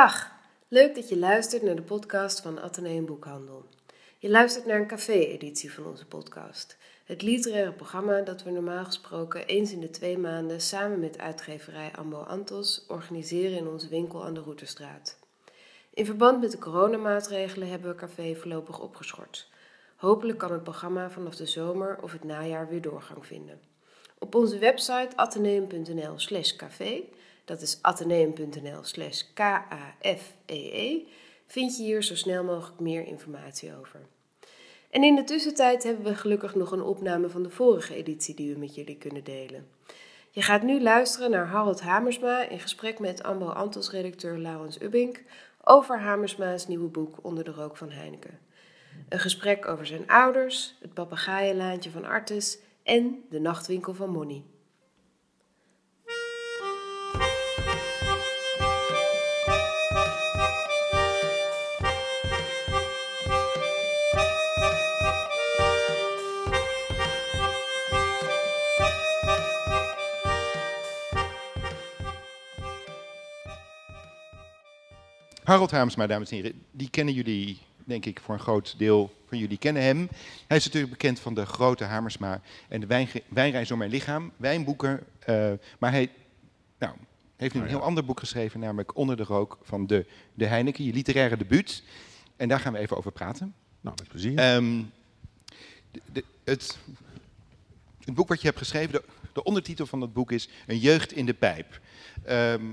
Dag, leuk dat je luistert naar de podcast van Atheneum Boekhandel. Je luistert naar een café-editie van onze podcast. Het literaire programma dat we normaal gesproken eens in de twee maanden samen met uitgeverij Ambo Antos organiseren in onze winkel aan de Routerstraat. In verband met de coronamaatregelen hebben we café voorlopig opgeschort. Hopelijk kan het programma vanaf de zomer of het najaar weer doorgang vinden. Op onze website atheneum.nl slash café, dat is atheneum.nl slash k-a-f-e-e, vind je hier zo snel mogelijk meer informatie over. En in de tussentijd hebben we gelukkig nog een opname van de vorige editie die we met jullie kunnen delen. Je gaat nu luisteren naar Harold Hamersma in gesprek met Ambo Antos redacteur Laurens Ubbink over Hamersma's nieuwe boek Onder de rook van Heineken. Een gesprek over zijn ouders, het papegaaienlaantje van Artes en de nachtwinkel van Monny. Harold Hamersma, dames en heren, die kennen jullie, denk ik, voor een groot deel van jullie kennen hem. Hij is natuurlijk bekend van de grote Hamersma en de wijnge- wijnreis door mijn lichaam, wijnboeken. eh, maar hij nou, heeft nu een Oh ja. heel ander boek geschreven, namelijk Onder de rook van de, de Heineken, je literaire debuut. En daar gaan we even over praten. Nou, met plezier. Ehm, de- de- het, het boek wat je hebt geschreven, de, de ondertitel van dat boek is Een jeugd in de pijp. Ehm,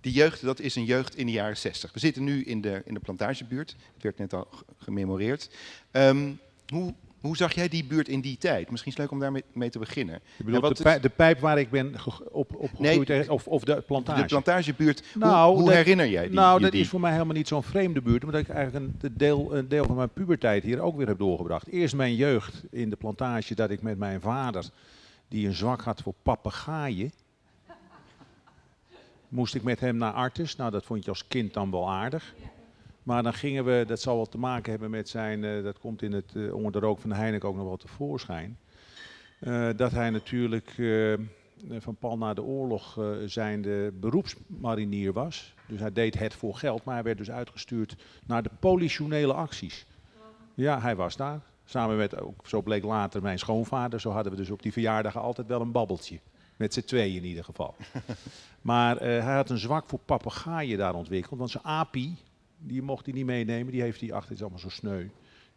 die jeugd, dat is een jeugd in de jaren 60. We zitten nu in de, in de plantagebuurt. Het werd net al ge- gememoreerd. Ehm, hoe, hoe zag jij die buurt in die tijd? Misschien is het leuk om daarmee mee te beginnen. je bedoelt wat de, pijp, de pijp waar ik ben op, opgegroeid, Nee, of, of de plantage? De plantagebuurt, hoe- Nou, hoe, dat- herinner jij die? nou, dat die? is voor mij helemaal niet zo'n vreemde buurt, omdat ik eigenlijk een de deel, een deel van mijn puberteit hier ook weer heb doorgebracht. Eerst mijn jeugd in de plantage, dat ik met mijn vader, die een zwak had voor papegaaien, moest ik met hem naar Artes. Nou, dat vond je als kind dan wel aardig. Maar dan gingen we, dat zal wel te maken hebben met zijn, eh, dat komt in het eh, onder de rook van de Heineken ook nog wel tevoorschijn. Eh, dat hij natuurlijk van pal na de oorlog zijnde beroepsmarinier was. Dus hij deed het voor geld, maar hij werd dus uitgestuurd naar de politionele acties. Ja, hij was daar. Samen met, ook, zo bleek later, mijn schoonvader. Zo hadden we dus op die verjaardagen altijd wel een babbeltje. Met z'n tweeën in ieder geval. maar eh, hij had een zwak voor papegaaien daar ontwikkeld. Want zijn apie, die mocht hij niet meenemen. Die heeft hij, ach, dit is allemaal zo sneu.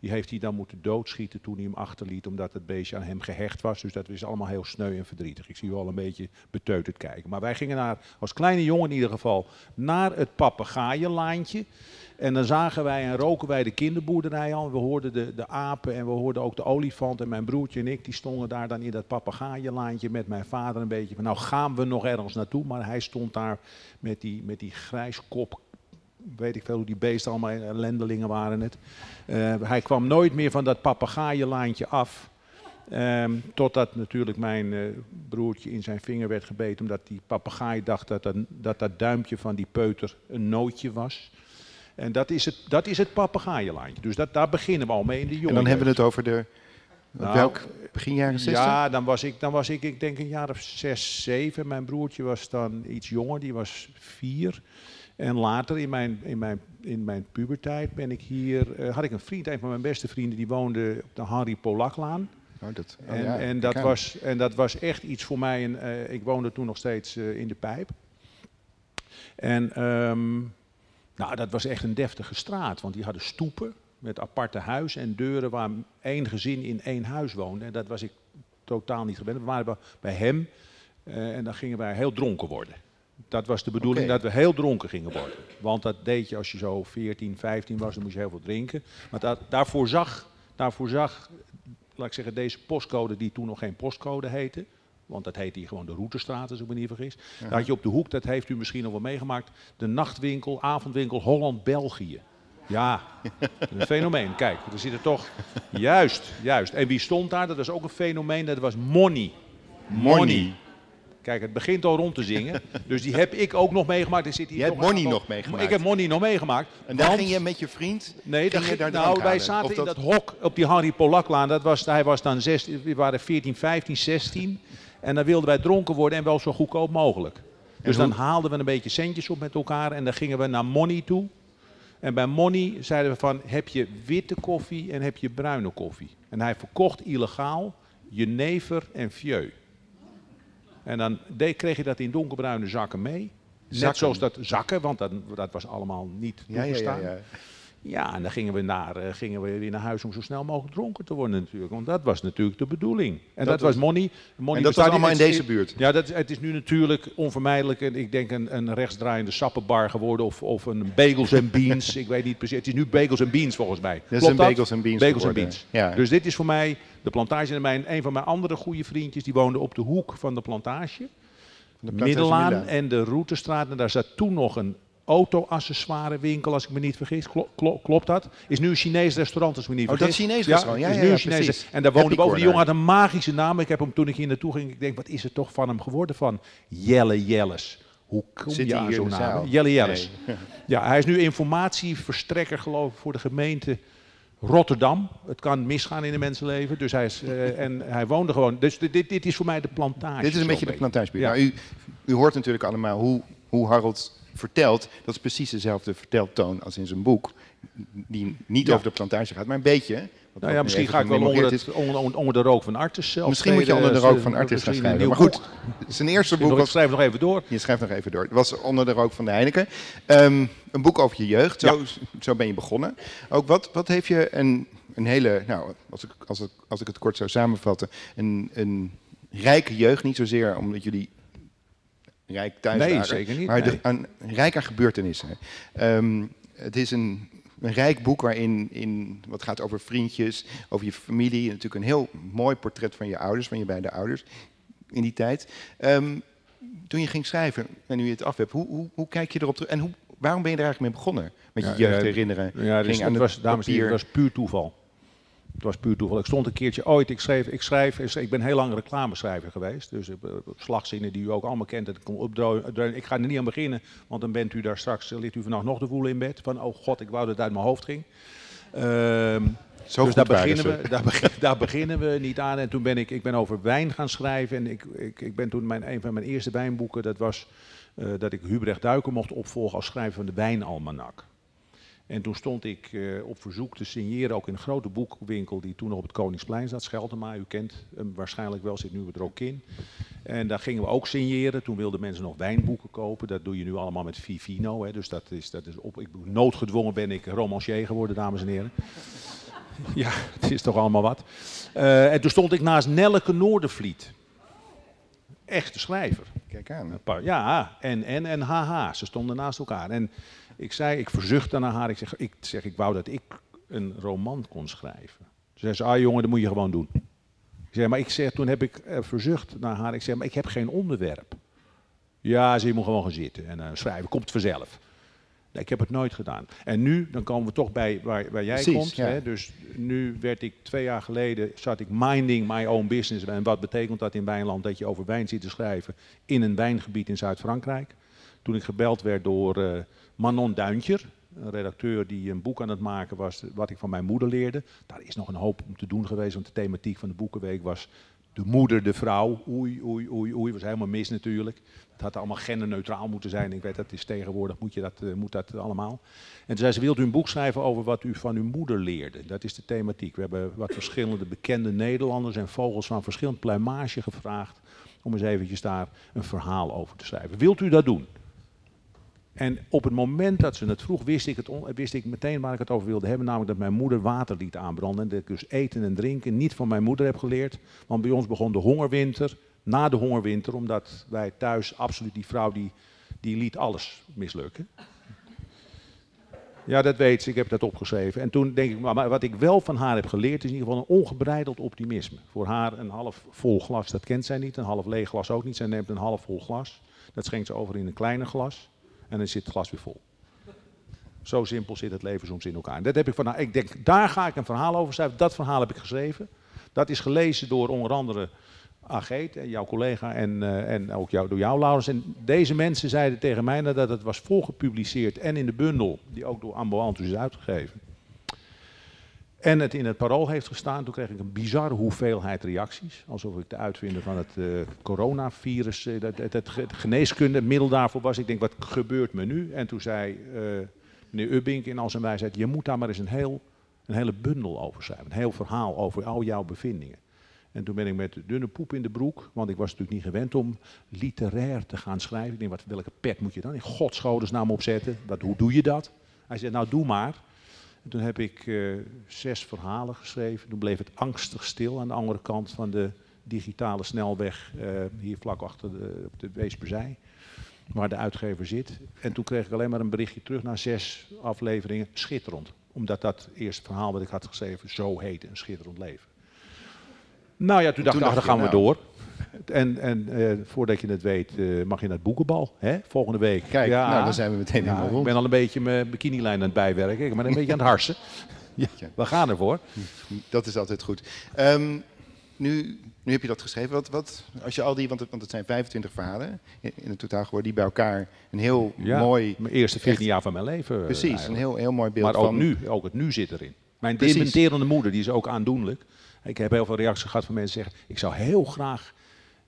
Die heeft hij dan moeten doodschieten toen hij hem achterliet, omdat het beestje aan hem gehecht was. Dus dat is allemaal heel sneu en verdrietig. Ik zie u al een beetje beteuterd kijken. Maar wij gingen naar, als kleine jongen in ieder geval, naar het papegaaienlaantje. En dan zagen wij en roken wij de kinderboerderij al. We hoorden de, de apen en we hoorden ook de olifant. En mijn broertje en ik, die stonden daar dan in dat papegaaienlaantje met mijn vader een beetje nou gaan we nog ergens naartoe. Maar hij stond daar met die, met die grijskop weet ik veel hoe die beesten allemaal ellendelingen waren het. Eh, hij kwam nooit meer van dat papegaaienlaantje af. Ehm, totdat natuurlijk mijn eh, broertje in zijn vinger werd gebeten, omdat die papegaai dacht dat, dat dat dat duimpje van die peuter een nootje was. En dat is het, dat is het papegaaienlaantje. Dus dat, daar beginnen we al mee in de jonge En dan hebben we het over de, Nou, welk, begin jaren 60? Ja, dan was, ik, dan was ik, ik denk een jaar of zes, zeven. Mijn broertje was dan iets jonger, die was vier. En later in mijn, in mijn, in mijn puberteit ben ik hier, eh, had ik een vriend, een van mijn beste vrienden, die woonde op de Harry Polaklaan. Oh, dat, oh En, ja, en, dat was, en dat was echt iets voor mij. En, eh, ik woonde toen nog steeds eh, in de pijp. En ehm, nou, dat was echt een deftige straat, want die hadden stoepen met aparte huizen en deuren waar één gezin in één huis woonde. En dat was ik totaal niet gewend. We waren bij- bij hem en dan gingen wij heel dronken worden. Dat was de bedoeling, dat we heel dronken gingen worden. Want dat deed je als je zo 14, 15 was, dan moest je heel veel drinken. Maar dat, daarvoor, zag, daarvoor zag, laat ik zeggen, deze postcode die toen nog geen postcode heette. Want dat heette hier gewoon de Routestraat, als ik me niet vergis. Daar had je op de hoek, dat heeft u misschien nog wel meegemaakt, de nachtwinkel, avondwinkel Holland-België. Ja, een fenomeen. Kijk, er zit er toch. Juist, juist. En wie stond daar? Dat was ook een fenomeen. Dat was Money. Money. Kijk, het begint al rond te zingen. Dus die heb ik ook nog meegemaakt. Er zit hier Je hebt Money nog meegemaakt. Ik heb Money nog meegemaakt. En daar want- ging je met je vriend? Nee, ging je daar nou, wij zaten Of in dat hok op die Harry Polaklaan. Dat was, hij was dan 16, we waren 14, 15, 16. En dan wilden wij dronken worden en wel zo goedkoop mogelijk. Dus dan haalden we een beetje centjes op met elkaar en dan gingen we naar Money toe. En bij Money zeiden we van, heb je witte koffie en heb je bruine koffie? En hij verkocht illegaal jenever en vieux. En dan kreeg je dat in donkerbruine zakken mee. Net Zakken? zoals dat zakken, want dat, dat was allemaal niet Ja, ja, toegestaan. ja, ja. Ja, en dan gingen we, naar, eh, gingen we weer naar huis om zo snel mogelijk dronken te worden natuurlijk. Want dat was natuurlijk de bedoeling. En dat, was- was money. money En dat was allemaal in deze buurt? Ja, dat, het is nu natuurlijk onvermijdelijk. En ik denk een, een rechtsdraaiende sappenbar geworden of, of een bagels en beans. ik weet niet precies. Het is nu bagels en beans volgens mij. Dat is een bagels en beans Bagels en beans. Ja. Dus dit is voor mij de plantage. En mijn, een van mijn andere goede vriendjes, die woonde op de hoek van de plantage. De Plantage en de Routestraat. En daar zat toen nog een auto-accessoirewinkel, als ik me niet vergis. Klo- klo- klopt dat? Is nu een Chinees restaurant, als ik me niet Oh, dat. Chinees restaurant. Ja, is ja, nu ja, een Chinees precies. En daar woonde boven. Die jongen had een magische naam. Ik heb hem toen ik hier naartoe ging, ik denk, wat is er toch van hem geworden van Jelle Jelles? Hoe kom Zit je hij aan zo'n de naam? Jelle Jelles. Nee. Ja, hij is nu informatieverstrekker geloof ik voor de gemeente Rotterdam. Het kan misgaan in een mensenleven. Dus hij, is, eh, en hij woonde gewoon. Dus dit, dit, is voor mij de plantage. Dit is een beetje de plantagebuurt. Ja. Nou, u, u hoort natuurlijk allemaal hoe, hoe Harold vertelt. Dat is precies dezelfde verteltoon als in zijn boek. Die niet Ja. over de plantage gaat, maar een beetje. Nou ja, misschien ga ik wel onder, het, onder, de rook van Artis zelf Misschien moet je onder de rook van Artis gaan schrijven. Maar goed, zijn eerste boek Ik was... schrijf nog even door. Je schrijft nog even door. Het was onder de rook van de Heineken. Ehm, een boek over je jeugd. Zo, zo ben je begonnen. Ook wat, wat heeft je een, een hele, nou, als ik, als, ik, als ik het kort zou samenvatten, een, een rijke jeugd. Niet zozeer omdat jullie rijk thuis Nee, zeker niet, maar de- een rijk aan gebeurtenissen. Ehm, het is een, een rijk boek waarin in, wat gaat over vriendjes, over je familie. Natuurlijk een heel mooi portret van je ouders, van je beide ouders in die tijd. Ehm, toen je ging schrijven en nu je het af hebt, hoe, hoe, hoe kijk je erop terug? En hoe, waarom ben je er eigenlijk mee begonnen? Met je Ja, jeugd herinneren? Ja, dus Ging aan het was, dames en heren, het was puur toeval. Het was puur toeval. Ik stond een keertje ooit, ik schreef, ik schrijf, ik ben heel lang reclameschrijver geweest. Dus eh, slagzinnen die u ook allemaal kent, dat ik kon opdreunen. Ik ga er niet aan beginnen, want dan bent u daar straks, ligt u vannacht nog te voelen in bed. Van, oh god, ik wou dat het uit mijn hoofd ging. Ehm, Zo dus daar beginnen, we, daar, begin- daar beginnen we niet aan. En toen ben ik, ik ben over wijn gaan schrijven. En ik, ik, ik ben toen mijn, een van mijn eerste wijnboeken, dat was eh, dat ik Hubrecht Duiker mocht opvolgen als schrijver van de Wijnalmanak. En toen stond ik eh, op verzoek te signeren, ook in een grote boekwinkel die toen nog op het Koningsplein zat, Scheltema, u kent hem waarschijnlijk wel, zit nu er ook in. En daar gingen we ook signeren. Toen wilden mensen nog wijnboeken kopen. Dat doe je nu allemaal met Vivino. Hè. Dus dat is, dat is op, ik, noodgedwongen ben ik romancier geworden, dames en heren. Ja, het is toch allemaal wat. Eh, en toen stond ik naast Nelleke Noordervliet. Echte schrijver. Kijk aan. Een paar- Ja, en, en, en haha, ze stonden naast elkaar. En ik zei, ik verzuchtte naar haar, ik zeg, ik, zeg, ik wou dat ik een roman kon schrijven. Ze zei, ze, ah jongen, dat moet je gewoon doen. Ik zei, maar ik zeg, toen heb ik eh, verzucht naar haar, ik zeg, maar ik heb geen onderwerp. Ja, ze moet gewoon gaan zitten en eh, schrijven, komt vanzelf. Nee, ik heb het nooit gedaan. En nu, dan komen we toch bij waar, waar jij Precies, komt. ja. Hè? Dus nu werd ik twee jaar geleden, zat ik minding my own business. En wat betekent dat in Wijnland? Dat je over wijn zit te schrijven in een wijngebied in Zuid-Frankrijk. Toen ik gebeld werd door eh, Manon Duintjer, een redacteur die een boek aan het maken was, wat ik van mijn moeder leerde. Daar is nog een hoop om te doen geweest, want de thematiek van de Boekenweek was de moeder, de vrouw. Oei, oei, oei, oei, was helemaal mis natuurlijk. Het had allemaal genderneutraal moeten zijn. Ik weet, dat is tegenwoordig, moet, je dat, eh, moet dat allemaal. En toen zei ze, wilt u een boek schrijven over wat u van uw moeder leerde? Dat is de thematiek. We hebben wat verschillende bekende Nederlanders en vogels van verschillend pluimage gevraagd om eens eventjes daar een verhaal over te schrijven. Wilt u dat doen? En op het moment dat ze het vroeg, wist ik, het wist ik meteen waar ik het over wilde hebben. Namelijk dat mijn moeder water liet aanbranden. En dat ik dus eten en drinken niet van mijn moeder heb geleerd. Want bij ons begon de hongerwinter, na de hongerwinter. Omdat wij thuis absoluut die vrouw, die, die liet alles mislukken. Ja, dat weet ze. Ik heb dat opgeschreven. En toen denk ik, maar wat ik wel van haar heb geleerd, is in ieder geval een ongebreideld optimisme. Voor haar een half vol glas, dat kent zij niet. Een half leeg glas ook niet. Zij neemt een half vol glas. Dat schenkt ze over in een kleiner glas. En dan zit het glas weer vol. Zo simpel zit het leven soms in elkaar. En dat heb ik van, nou, ik denk, daar ga ik een verhaal over schrijven. Dat verhaal heb ik geschreven. Dat is gelezen door onder andere Ageet, jouw collega, en, eh, en ook jou, door jou, Laurens. En deze mensen zeiden tegen mij nadat het was volgepubliceerd en in de bundel, die ook door Amboantus is uitgegeven. En het in het parool heeft gestaan. Toen kreeg ik een bizarre hoeveelheid reacties. Alsof ik de uitvinder van het uh, coronavirus, uh, dat, het, het, geneeskunde, middel daarvoor was. Ik denk, wat gebeurt me nu? En toen zei uh, meneer Ubbink in al zijn wijsheid, je moet daar maar eens een, heel, een hele bundel over schrijven. Een heel verhaal over al jouw bevindingen. En toen ben ik met dunne poep in de broek, want ik was natuurlijk niet gewend om literair te gaan schrijven. Ik denk, wat, welke pet moet je dan in godsgodesnaam opzetten? Wat, hoe doe je dat? Hij zei, nou doe maar. En toen heb ik uh, zes verhalen geschreven. Toen bleef het angstig stil aan de andere kant van de digitale snelweg, uh, hier vlak achter de, op de Weesperzij, waar de uitgever zit. En toen kreeg ik alleen maar een berichtje terug na zes afleveringen, schitterend. Omdat dat eerste verhaal wat ik had geschreven zo heette, een schitterend leven. Nou ja, toen dacht ik, ach, dan gaan we nou. door. En, en uh, voordat je het weet, uh, mag je naar het boekenbal, hè? volgende week. Kijk, ja, nou, dan zijn we meteen helemaal rond. Ik ben al een beetje mijn bikinilijn aan het bijwerken. Ik ben een beetje aan het harsen. ja. We gaan ervoor. Dat is altijd goed. Um, nu, nu heb je dat geschreven. Wat, wat, als je al die, want het, want het zijn 25 verhalen in, in het totaal geworden, die bij elkaar een heel ja, mooi... Mijn eerste 14 jaar van mijn leven. Precies, eigenlijk. een heel, heel mooi beeld maar ook van... nu, ook het nu zit erin. Mijn dementerende moeder, die is ook aandoenlijk. Ik heb heel veel reacties gehad van mensen die zeggen, ik zou heel graag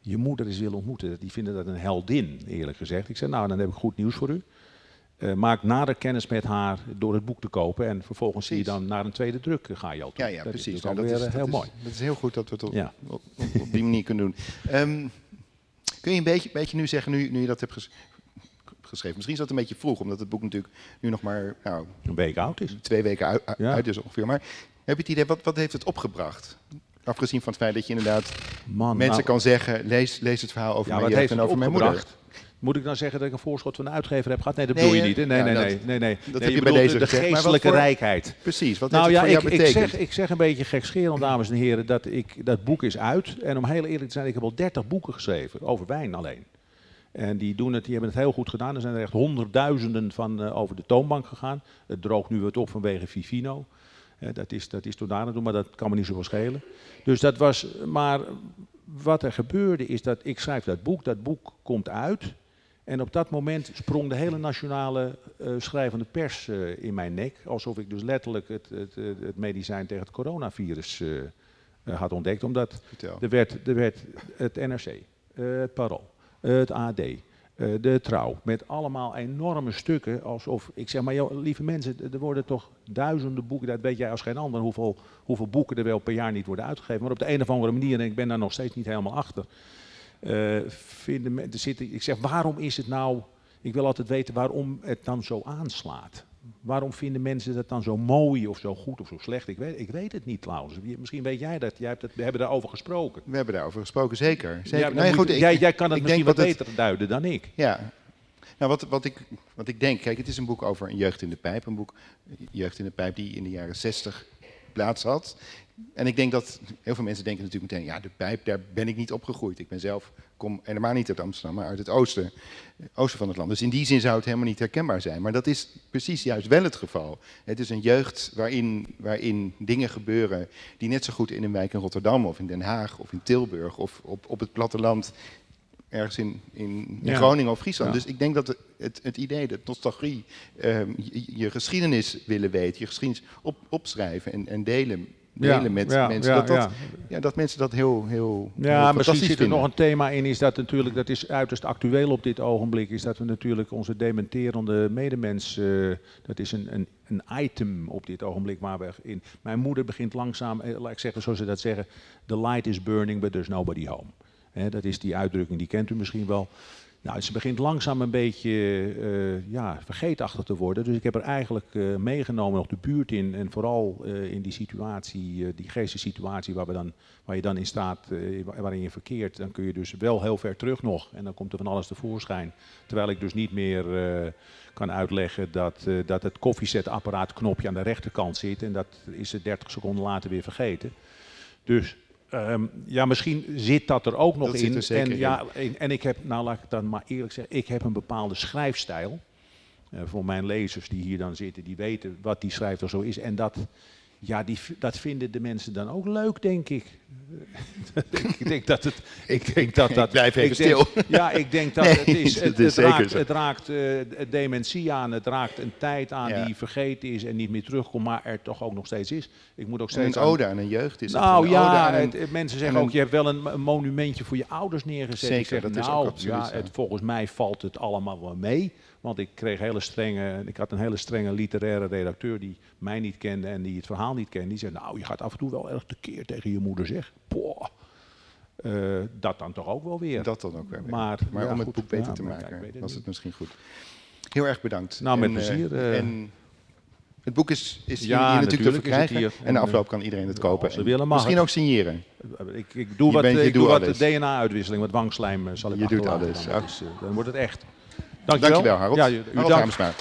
je moeder eens willen ontmoeten. Die vinden dat een heldin, eerlijk gezegd. Ik zei, nou, dan heb ik goed nieuws voor u. Uh, maak nader kennis met haar door het boek te kopen. En vervolgens precies. zie je dan naar een tweede druk ga je al toe. Ja, ja, dat precies. Is nou, dat is weer heel is, mooi. Dat is heel goed dat we het op, ja. op, op, op die manier kunnen doen. Um, kun je een beetje, beetje nu zeggen, nu, nu je dat hebt ges geschreven. Misschien is dat een beetje vroeg, omdat het boek natuurlijk nu nog maar... Nou, een week oud is. Twee weken uit, ja. uit is ongeveer. Maar heb je het idee, wat, wat heeft het opgebracht? Afgezien van het feit dat je inderdaad Man, mensen nou, kan zeggen, lees, lees het verhaal over ja, heeft en over mijn moeder. Moet ik dan zeggen dat ik een voorschot van de uitgever heb gehad? Nee, dat Nee, bedoel je niet. Nee, Ja, nee, dat- nee, nee, nee. dat Nee, heb je bij deze de gezegd, geestelijke voor- rijkheid. Precies, wat Nou ja, het ik, zeg, ik zeg een beetje gekscherend, dames en heren, dat ik, dat boek is uit. En om heel eerlijk te zijn, ik heb al 30 boeken geschreven, over wijn alleen. En die, doen het, die hebben het heel goed gedaan. Er zijn er echt honderdduizenden van eh, over de toonbank gegaan. Het droogt nu wat op vanwege Vivino. Dat, is, dat is tot daar maar dat kan me niet zoveel schelen. Dus dat was, maar wat er gebeurde is dat ik schrijf dat boek, dat boek komt uit. En op dat moment sprong de hele nationale eh, schrijvende pers eh, in mijn nek. Alsof ik dus letterlijk het, het, het, medicijn tegen het coronavirus eh, had ontdekt. Omdat er werd, er werd het NRC, het Parool, het AD, eh, de Trouw. Met allemaal enorme stukken. Alsof, ik zeg maar, joh, lieve mensen, er worden toch duizenden boeken. Dat weet jij als geen ander, hoeveel, hoeveel boeken er wel per jaar niet worden uitgegeven. Maar op de een of andere manier, en ik ben daar nog steeds niet helemaal achter. eh, vinden er zitten, ik zeg, waarom is het nou... Ik wil altijd weten waarom het dan zo aanslaat. Waarom vinden mensen dat dan zo mooi of zo goed of zo slecht? Ik weet, ik weet het niet, Klaus. Misschien weet jij dat. Jij hebt het, we hebben daarover gesproken. We hebben daarover gesproken, zeker. zeker. Ja, dan Nee, moet goed, je- ik- jij, jij kan het misschien wat het- beter duiden dan ik. Ja. Nou, wat, wat, ik, wat ik denk, kijk, het is een boek over een jeugd in de pijp. Een boek, jeugd in de pijp, die in de jaren zestig plaats had. En ik denk dat heel veel mensen denken natuurlijk meteen, ja, de pijp, daar ben ik niet opgegroeid. Ik ben zelf, kom helemaal niet uit Amsterdam, maar uit het oosten, oosten van het land. Dus in die zin zou het helemaal niet herkenbaar zijn. Maar dat is precies juist wel het geval. Het is een jeugd waarin, waarin dingen gebeuren die net zo goed in een wijk in Rotterdam of in Den Haag of in Tilburg of op, op het platteland ergens in, in, Ja. Groningen of Friesland. Ja. Dus ik denk dat het, het idee, de nostalgie, ehm, je, je geschiedenis willen weten, je geschiedenis op, opschrijven en, en delen, Ja, delen met ja, mensen, ja, dat, dat, ja. dat mensen dat heel, heel, heel Ja, misschien fantastisch zit er vinden. nog een thema in, is dat natuurlijk, dat is uiterst actueel op dit ogenblik, is dat we natuurlijk onze dementerende medemens, eh, dat is een, een, een item op dit ogenblik waar we in. Mijn moeder begint langzaam, eh, laat ik zeggen zoals ze dat zeggen, the light is burning but there's nobody home. Dat is die uitdrukking, die kent u misschien wel. Nou, ze begint langzaam een beetje eh, ja, vergeetachtig te worden. Dus ik heb er eigenlijk eh, meegenomen nog de buurt in. En vooral eh, in die situatie, die geestessituatie waar, we dan, waar je dan in staat, wa- waarin je verkeert. Dan kun je dus wel heel ver terug nog. En dan komt er van alles tevoorschijn. Terwijl ik dus niet meer kan uitleggen dat, dat het koffiezetapparaat knopje aan de rechterkant zit. En dat is ze 30 seconden later weer vergeten. Dus ehm, ja, misschien zit dat er ook nog Dat in. en, in. ja, en, en ik heb, nou laat ik het dan maar eerlijk zeggen, ik heb een bepaalde schrijfstijl. Eh, voor mijn lezers die hier dan zitten, die weten wat die schrijver zo is. En dat, Ja, die, dat vinden de mensen dan ook leuk, denk ik. ik denk dat het. Ik denk dat dat. Ik blijf even denk- stil. ja, ik denk dat Nee, het is. Het, is het zeker raakt, het raakt eh, dementie aan. Het raakt een tijd aan Ja. die vergeten is en niet meer terugkomt, maar er toch ook nog steeds is. Ik moet ook En steeds een aan- ode aan een jeugd is nou een ja, een- het- het- mensen zeggen een- ook, je hebt wel een, een monumentje voor je ouders neergezet. Zeker, zeg, dat is ook nou, ja, het, volgens mij valt het allemaal wel mee. Want ik kreeg hele strenge, ik had een hele strenge literaire redacteur die mij niet kende en die het verhaal niet kende. Die zei, nou, je gaat af en toe wel erg tekeer tegen je moeder, zeg. Eh, dat dan toch ook wel weer. Dat dan ook weer. Maar, Maar ja, om het goed. boek beter Ja, te maken, het was niet. het misschien goed. Heel erg bedankt. Nou, met En, eh, plezier, eh. en het boek is, is hier, Ja, hier natuurlijk te natuurlijk verkrijgen. En En, afloop kan iedereen het kopen. als ze En willen, mag Misschien het. ook signeren. Ik, ik doe Je wat, bent- ik doe wat alles. DNA-uitwisseling, wat wangslijm zal ik Je doet alles. Eh, dan wordt het echt. Dankjewel. Dankjewel, Harold. Ja, u Harold dank. Hamsma.